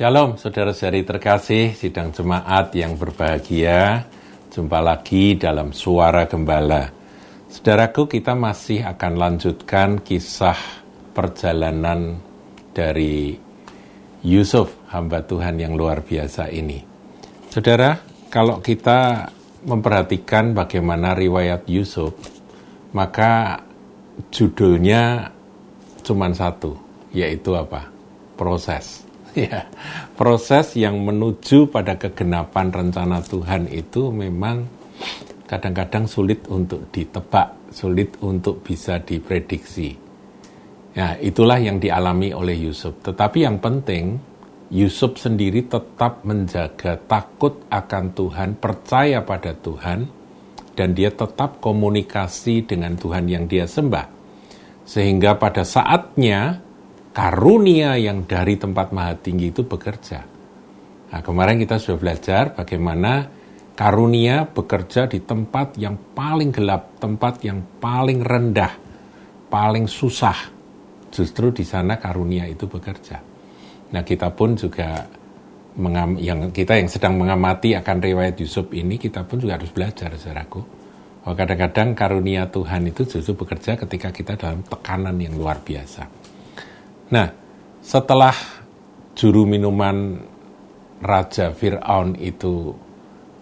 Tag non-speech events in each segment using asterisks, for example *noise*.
Shalom saudara-saudari terkasih, sidang jemaat yang berbahagia. Jumpa lagi dalam Suara Gembala. Saudaraku, kita masih akan lanjutkan kisah perjalanan dari Yusuf, hamba Tuhan yang luar biasa ini. Saudara, kalau kita memperhatikan bagaimana riwayat Yusuf, maka judulnya cuma satu, yaitu apa? Proses ya proses yang menuju pada kegenapan rencana Tuhan itu memang kadang-kadang sulit untuk ditebak, sulit untuk bisa diprediksi. Ya, itulah yang dialami oleh Yusuf. Tetapi yang penting, Yusuf sendiri tetap menjaga takut akan Tuhan, percaya pada Tuhan, dan dia tetap komunikasi dengan Tuhan yang dia sembah. Sehingga pada saatnya karunia yang dari tempat maha tinggi itu bekerja. Nah, kemarin kita sudah belajar bagaimana karunia bekerja di tempat yang paling gelap, tempat yang paling rendah, paling susah. Justru di sana karunia itu bekerja. Nah, kita pun juga mengam, yang kita yang sedang mengamati akan riwayat Yusuf ini, kita pun juga harus belajar, saudaraku. Bahwa kadang-kadang karunia Tuhan itu justru bekerja ketika kita dalam tekanan yang luar biasa. Nah, setelah juru minuman Raja Fir'aun itu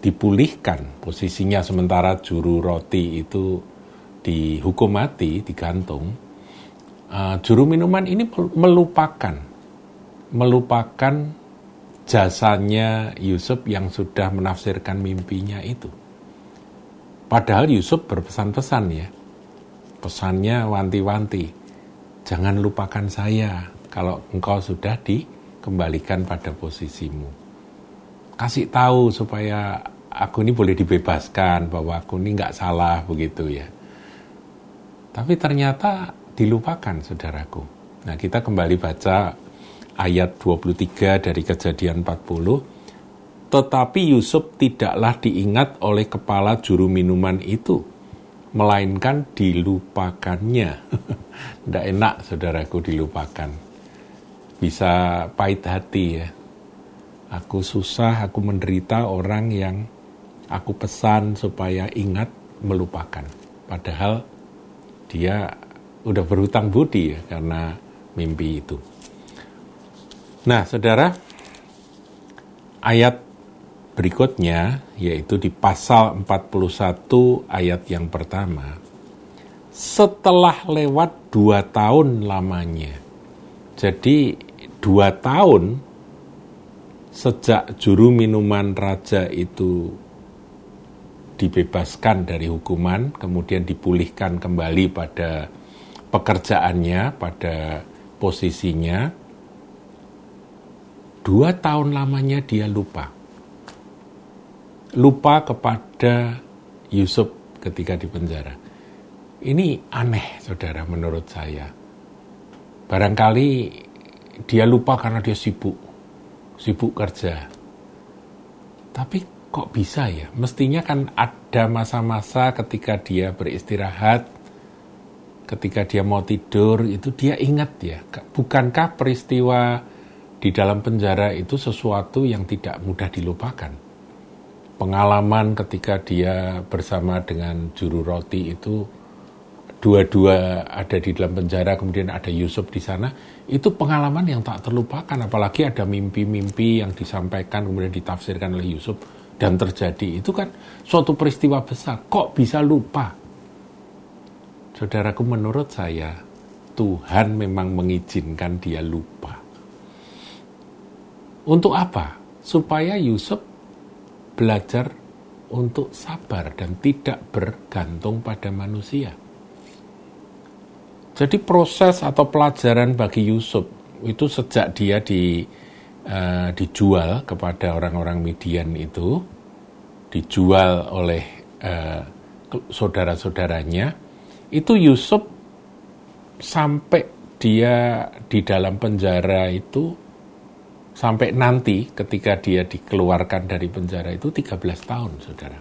dipulihkan, posisinya sementara juru roti itu dihukum mati, digantung, uh, juru minuman ini melupakan, melupakan jasanya Yusuf yang sudah menafsirkan mimpinya itu. Padahal Yusuf berpesan-pesan ya, pesannya wanti-wanti jangan lupakan saya kalau engkau sudah dikembalikan pada posisimu. Kasih tahu supaya aku ini boleh dibebaskan, bahwa aku ini nggak salah begitu ya. Tapi ternyata dilupakan saudaraku. Nah kita kembali baca ayat 23 dari kejadian 40. Tetapi Yusuf tidaklah diingat oleh kepala juru minuman itu melainkan dilupakannya. *laughs* Tidak enak saudaraku dilupakan. Bisa pahit hati ya. Aku susah, aku menderita orang yang aku pesan supaya ingat melupakan. Padahal dia udah berhutang budi ya karena mimpi itu. Nah, saudara, ayat berikutnya yaitu di pasal 41 ayat yang pertama. Setelah lewat dua tahun lamanya. Jadi dua tahun sejak juru minuman raja itu dibebaskan dari hukuman kemudian dipulihkan kembali pada pekerjaannya pada posisinya dua tahun lamanya dia lupa lupa kepada Yusuf ketika di penjara. Ini aneh, saudara, menurut saya. Barangkali dia lupa karena dia sibuk, sibuk kerja. Tapi kok bisa ya? Mestinya kan ada masa-masa ketika dia beristirahat, ketika dia mau tidur, itu dia ingat ya. Bukankah peristiwa di dalam penjara itu sesuatu yang tidak mudah dilupakan? Pengalaman ketika dia bersama dengan juru roti itu dua-dua ada di dalam penjara kemudian ada Yusuf di sana itu pengalaman yang tak terlupakan. Apalagi ada mimpi-mimpi yang disampaikan kemudian ditafsirkan oleh Yusuf dan terjadi. Itu kan suatu peristiwa besar. Kok bisa lupa? Saudaraku menurut saya Tuhan memang mengizinkan dia lupa. Untuk apa? Supaya Yusuf belajar untuk sabar dan tidak bergantung pada manusia. Jadi proses atau pelajaran bagi Yusuf itu sejak dia di, uh, dijual kepada orang-orang Midian itu, dijual oleh uh, saudara-saudaranya, itu Yusuf sampai dia di dalam penjara itu sampai nanti ketika dia dikeluarkan dari penjara itu 13 tahun, saudara.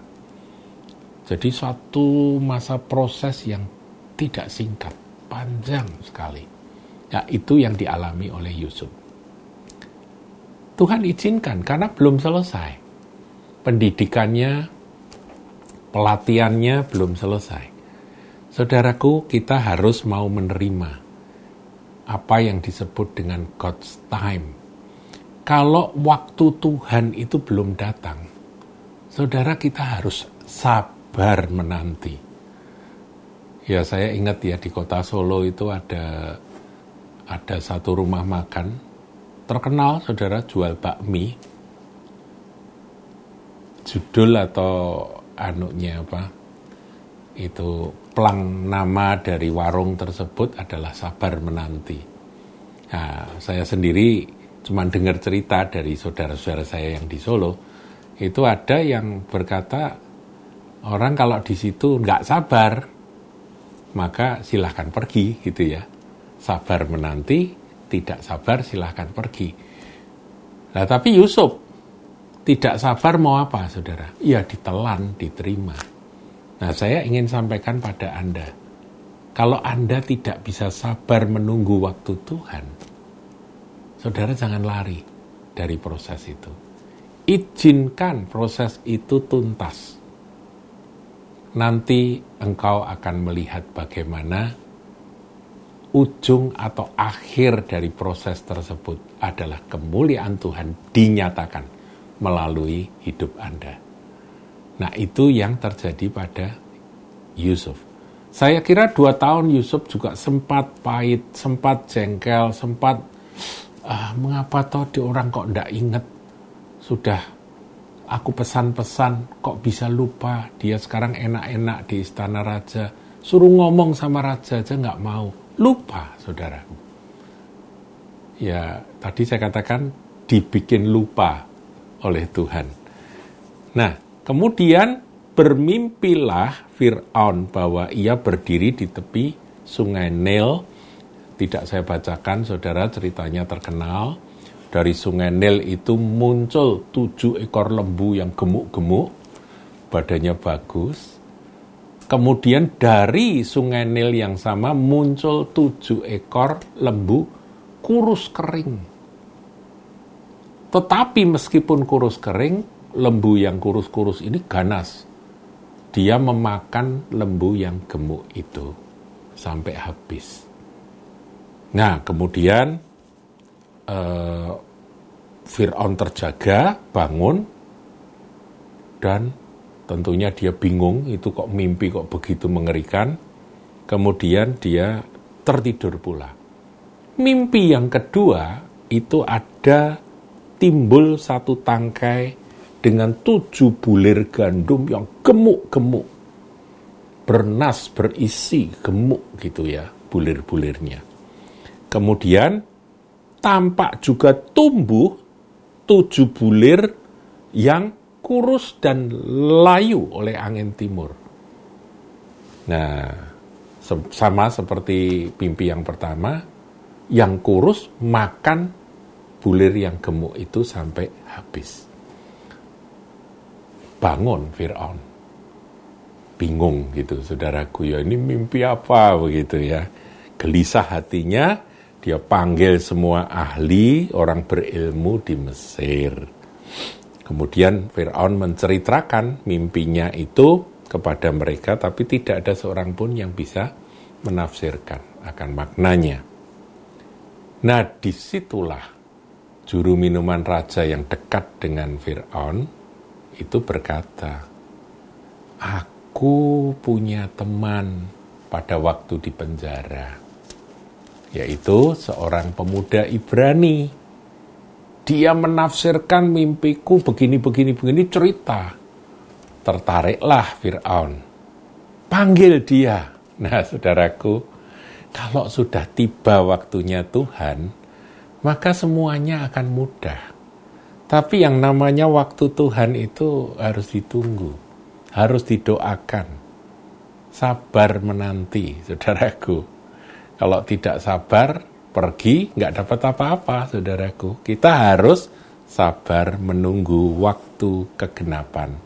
Jadi suatu masa proses yang tidak singkat, panjang sekali. Ya, itu yang dialami oleh Yusuf. Tuhan izinkan karena belum selesai. Pendidikannya, pelatihannya belum selesai. Saudaraku, kita harus mau menerima apa yang disebut dengan God's time. Kalau waktu Tuhan itu belum datang, saudara kita harus sabar menanti. Ya saya ingat ya di kota Solo itu ada ada satu rumah makan terkenal saudara jual bakmi judul atau anunya apa itu plang nama dari warung tersebut adalah sabar menanti. Nah, saya sendiri cuma dengar cerita dari saudara-saudara saya yang di Solo, itu ada yang berkata orang kalau di situ nggak sabar, maka silahkan pergi gitu ya. Sabar menanti, tidak sabar silahkan pergi. Nah tapi Yusuf tidak sabar mau apa saudara? Ya ditelan, diterima. Nah saya ingin sampaikan pada Anda, kalau Anda tidak bisa sabar menunggu waktu Tuhan, saudara jangan lari dari proses itu. Izinkan proses itu tuntas. Nanti engkau akan melihat bagaimana ujung atau akhir dari proses tersebut adalah kemuliaan Tuhan dinyatakan melalui hidup Anda. Nah itu yang terjadi pada Yusuf. Saya kira dua tahun Yusuf juga sempat pahit, sempat jengkel, sempat ah, mengapa toh di orang kok ndak inget sudah aku pesan-pesan kok bisa lupa dia sekarang enak-enak di istana raja suruh ngomong sama raja aja nggak mau lupa, saudara. Ya, tadi saya katakan dibikin lupa oleh Tuhan. Nah, kemudian bermimpilah Fir'aun bahwa ia berdiri di tepi sungai Nil. Tidak saya bacakan, saudara, ceritanya terkenal. Dari sungai Nil itu muncul tujuh ekor lembu yang gemuk-gemuk, badannya bagus, Kemudian dari sungai Nil yang sama muncul tujuh ekor lembu kurus kering. Tetapi meskipun kurus kering, lembu yang kurus-kurus ini ganas. Dia memakan lembu yang gemuk itu sampai habis. Nah, kemudian eh, Fir'aun terjaga, bangun, dan Tentunya dia bingung, itu kok mimpi kok begitu mengerikan. Kemudian dia tertidur pula. Mimpi yang kedua itu ada timbul satu tangkai dengan tujuh bulir gandum yang gemuk-gemuk. Bernas, berisi, gemuk gitu ya bulir-bulirnya. Kemudian tampak juga tumbuh tujuh bulir yang kurus dan layu oleh angin timur. Nah, sama seperti mimpi yang pertama, yang kurus makan bulir yang gemuk itu sampai habis. Bangun Fir'aun. Bingung gitu, saudaraku ya ini mimpi apa begitu ya. Gelisah hatinya, dia panggil semua ahli, orang berilmu di Mesir Kemudian Fir'aun menceritakan mimpinya itu kepada mereka, tapi tidak ada seorang pun yang bisa menafsirkan akan maknanya. Nah, di situlah juru minuman raja yang dekat dengan Fir'aun itu berkata, Aku punya teman pada waktu di penjara, yaitu seorang pemuda Ibrani dia menafsirkan mimpiku begini, begini, begini, cerita. Tertariklah Fir'aun. Panggil dia. Nah, saudaraku, kalau sudah tiba waktunya Tuhan, maka semuanya akan mudah. Tapi yang namanya waktu Tuhan itu harus ditunggu, harus didoakan, sabar menanti, saudaraku. Kalau tidak sabar, pergi nggak dapat apa-apa, saudaraku. Kita harus sabar menunggu waktu kegenapan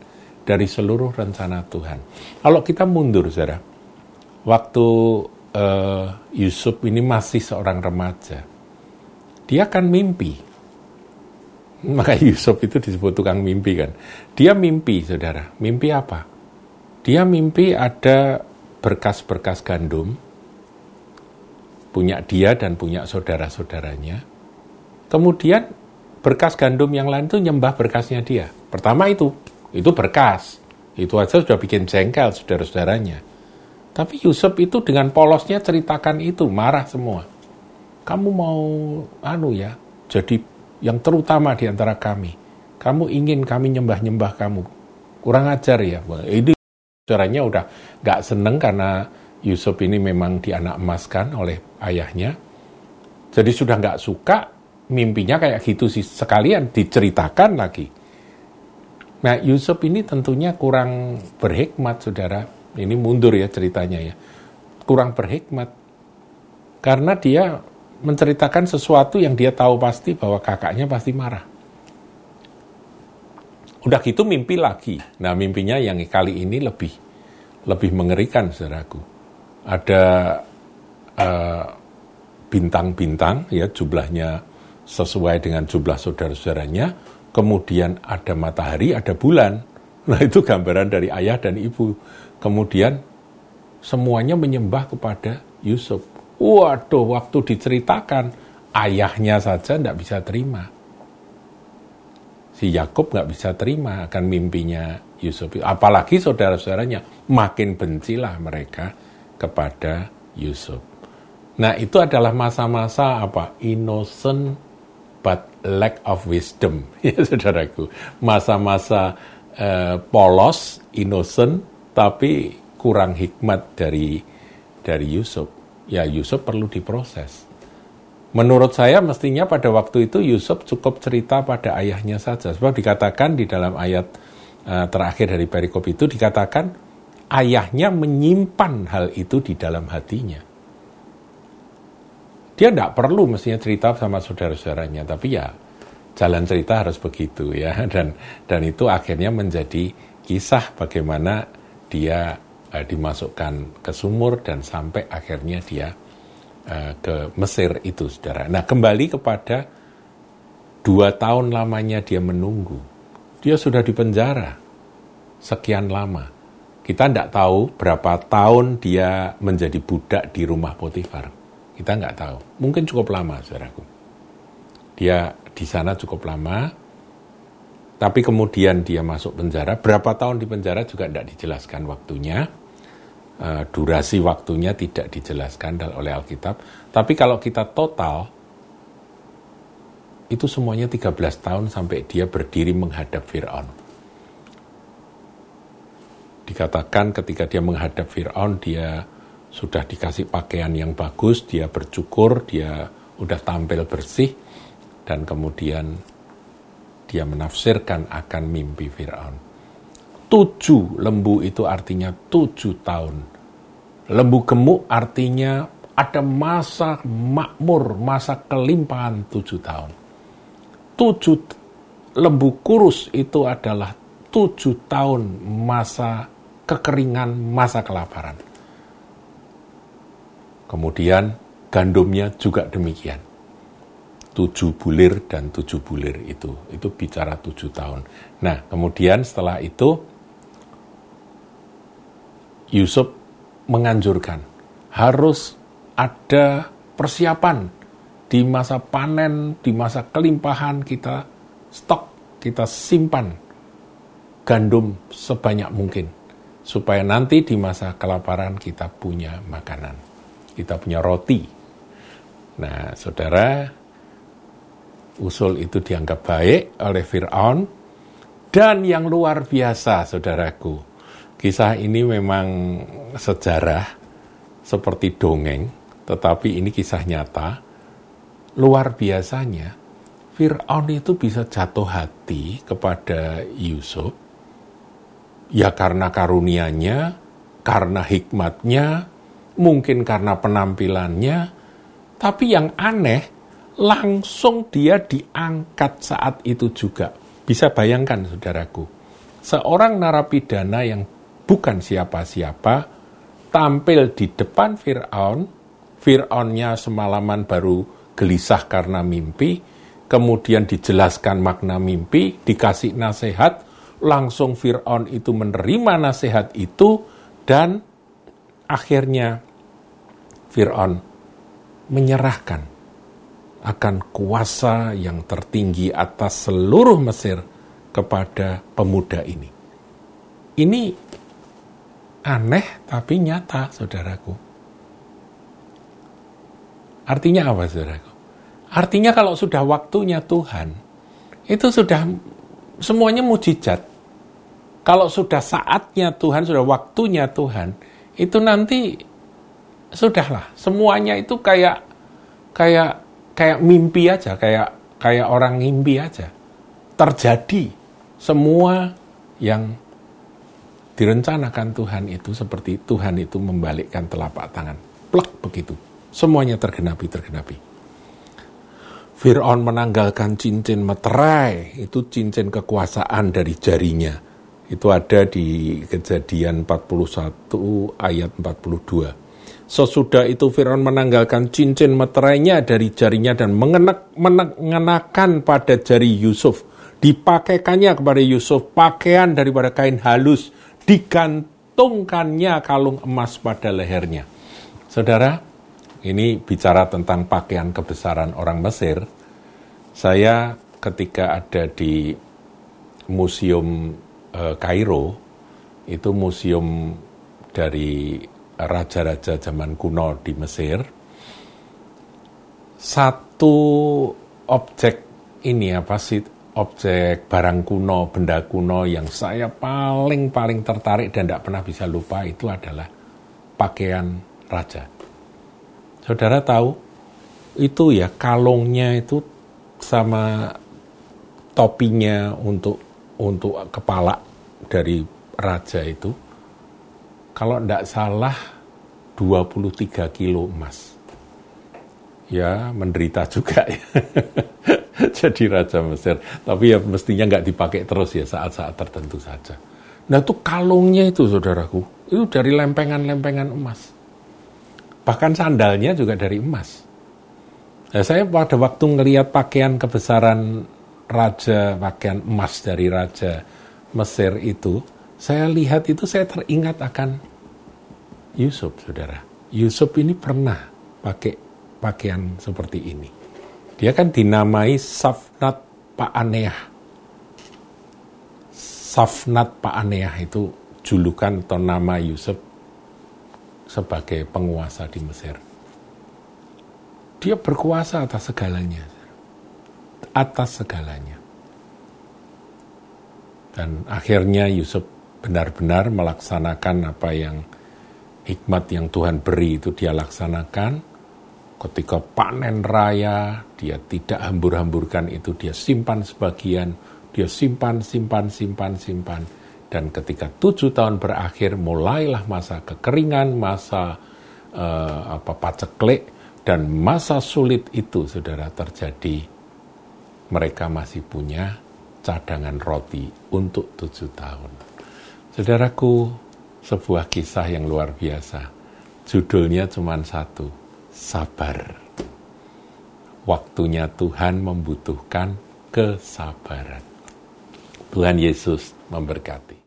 dari seluruh rencana Tuhan. Kalau kita mundur, saudara, waktu uh, Yusuf ini masih seorang remaja, dia akan mimpi. *laughs* Maka Yusuf itu disebut tukang mimpi kan. Dia mimpi, saudara. Mimpi apa? Dia mimpi ada berkas-berkas gandum, punya dia dan punya saudara-saudaranya. Kemudian berkas gandum yang lain itu nyembah berkasnya dia. Pertama itu, itu berkas. Itu aja sudah bikin jengkel saudara-saudaranya. Tapi Yusuf itu dengan polosnya ceritakan itu, marah semua. Kamu mau anu ya, jadi yang terutama di antara kami. Kamu ingin kami nyembah-nyembah kamu. Kurang ajar ya. Ini caranya udah gak seneng karena Yusuf ini memang dianak emaskan oleh ayahnya. Jadi sudah gak suka, mimpinya kayak gitu sih. Sekalian diceritakan lagi. Nah Yusuf ini tentunya kurang berhikmat saudara. Ini mundur ya ceritanya ya. Kurang berhikmat. Karena dia menceritakan sesuatu yang dia tahu pasti bahwa kakaknya pasti marah. Udah gitu mimpi lagi. Nah mimpinya yang kali ini lebih lebih mengerikan saudaraku. Ada uh, bintang-bintang ya jumlahnya sesuai dengan jumlah saudara-saudaranya. Kemudian ada matahari, ada bulan. Nah itu gambaran dari ayah dan ibu. Kemudian semuanya menyembah kepada Yusuf. Waduh, waktu diceritakan, ayahnya saja tidak bisa terima. Si Yakub nggak bisa terima akan mimpinya Yusuf. Apalagi saudara-saudaranya, makin bencilah mereka kepada Yusuf. Nah, itu adalah masa-masa apa? Innocent but lack of wisdom, *laughs* ya saudaraku. Masa-masa uh, polos, innocent, tapi kurang hikmat dari dari Yusuf ya Yusuf perlu diproses. Menurut saya mestinya pada waktu itu Yusuf cukup cerita pada ayahnya saja. Sebab dikatakan di dalam ayat uh, terakhir dari perikop itu dikatakan ayahnya menyimpan hal itu di dalam hatinya. Dia tidak perlu mestinya cerita sama saudara-saudaranya, tapi ya jalan cerita harus begitu ya *laughs* dan dan itu akhirnya menjadi kisah bagaimana dia uh, dimasukkan ke sumur dan sampai akhirnya dia uh, ke Mesir itu, saudara. Nah, kembali kepada dua tahun lamanya dia menunggu. Dia sudah di penjara sekian lama. Kita tidak tahu berapa tahun dia menjadi budak di rumah Potifar. Kita nggak tahu. Mungkin cukup lama, saudaraku. Dia di sana cukup lama, tapi kemudian dia masuk penjara. Berapa tahun di penjara juga tidak dijelaskan waktunya. Eh, durasi waktunya tidak dijelaskan oleh Alkitab. Tapi kalau kita total, itu semuanya 13 tahun sampai dia berdiri menghadap Fir'aun. Dikatakan ketika dia menghadap Fir'aun, dia sudah dikasih pakaian yang bagus, dia bercukur, dia udah tampil bersih, dan kemudian dia menafsirkan akan mimpi Fir'aun tujuh lembu itu artinya tujuh tahun. Lembu gemuk artinya ada masa makmur, masa kelimpahan tujuh tahun. Tujuh lembu kurus itu adalah tujuh tahun masa kekeringan, masa kelaparan. Kemudian gandumnya juga demikian. Tujuh bulir dan tujuh bulir itu. Itu bicara tujuh tahun. Nah, kemudian setelah itu Yusuf menganjurkan harus ada persiapan di masa panen, di masa kelimpahan kita stok, kita simpan gandum sebanyak mungkin supaya nanti di masa kelaparan kita punya makanan, kita punya roti. Nah, saudara, usul itu dianggap baik oleh Fir'aun dan yang luar biasa, saudaraku, Kisah ini memang sejarah seperti dongeng, tetapi ini kisah nyata. Luar biasanya, Fir'aun itu bisa jatuh hati kepada Yusuf, ya karena karunianya, karena hikmatnya, mungkin karena penampilannya, tapi yang aneh, langsung dia diangkat saat itu juga. Bisa bayangkan, saudaraku, seorang narapidana yang bukan siapa-siapa, tampil di depan Fir'aun, Fir'aunnya semalaman baru gelisah karena mimpi, kemudian dijelaskan makna mimpi, dikasih nasihat, langsung Fir'aun itu menerima nasihat itu, dan akhirnya Fir'aun menyerahkan akan kuasa yang tertinggi atas seluruh Mesir kepada pemuda ini. Ini aneh tapi nyata, saudaraku. Artinya apa, saudaraku? Artinya kalau sudah waktunya Tuhan, itu sudah semuanya mujizat. Kalau sudah saatnya Tuhan, sudah waktunya Tuhan, itu nanti sudahlah semuanya itu kayak kayak kayak mimpi aja, kayak kayak orang mimpi aja. Terjadi semua yang direncanakan Tuhan itu seperti Tuhan itu membalikkan telapak tangan. Plek begitu. Semuanya tergenapi, tergenapi. Fir'aun menanggalkan cincin meterai, itu cincin kekuasaan dari jarinya. Itu ada di kejadian 41 ayat 42. Sesudah itu Fir'aun menanggalkan cincin meterainya dari jarinya dan mengenak, mengenakan pada jari Yusuf. Dipakaikannya kepada Yusuf pakaian daripada kain halus, digantungkannya kalung emas pada lehernya. Saudara, ini bicara tentang pakaian kebesaran orang Mesir. Saya ketika ada di Museum Kairo, itu museum dari raja-raja zaman kuno di Mesir. Satu objek ini apa sih objek barang kuno, benda kuno yang saya paling-paling tertarik dan tidak pernah bisa lupa itu adalah pakaian raja. Saudara tahu, itu ya kalungnya itu sama topinya untuk untuk kepala dari raja itu, kalau tidak salah 23 kilo emas. Ya, menderita juga ya. *laughs* Jadi Raja Mesir. Tapi ya mestinya nggak dipakai terus ya saat-saat tertentu saja. Nah itu kalungnya itu saudaraku, itu dari lempengan-lempengan emas. Bahkan sandalnya juga dari emas. Nah, saya pada waktu ngelihat pakaian kebesaran raja, pakaian emas dari raja Mesir itu, saya lihat itu saya teringat akan Yusuf, saudara. Yusuf ini pernah pakai pakaian seperti ini. Dia kan dinamai Safnat Paaneah. Safnat Paaneah itu julukan atau nama Yusuf sebagai penguasa di Mesir. Dia berkuasa atas segalanya. Atas segalanya. Dan akhirnya Yusuf benar-benar melaksanakan apa yang hikmat yang Tuhan beri itu dia laksanakan. Ketika panen raya, dia tidak hambur-hamburkan itu, dia simpan sebagian, dia simpan, simpan, simpan, simpan dan ketika tujuh tahun berakhir, mulailah masa kekeringan, masa uh, apa paceklik, dan masa sulit itu, saudara, terjadi. Mereka masih punya cadangan roti untuk tujuh tahun. Saudaraku, sebuah kisah yang luar biasa. Judulnya cuma satu, sabar. Waktunya Tuhan membutuhkan kesabaran. Tuhan Yesus memberkati.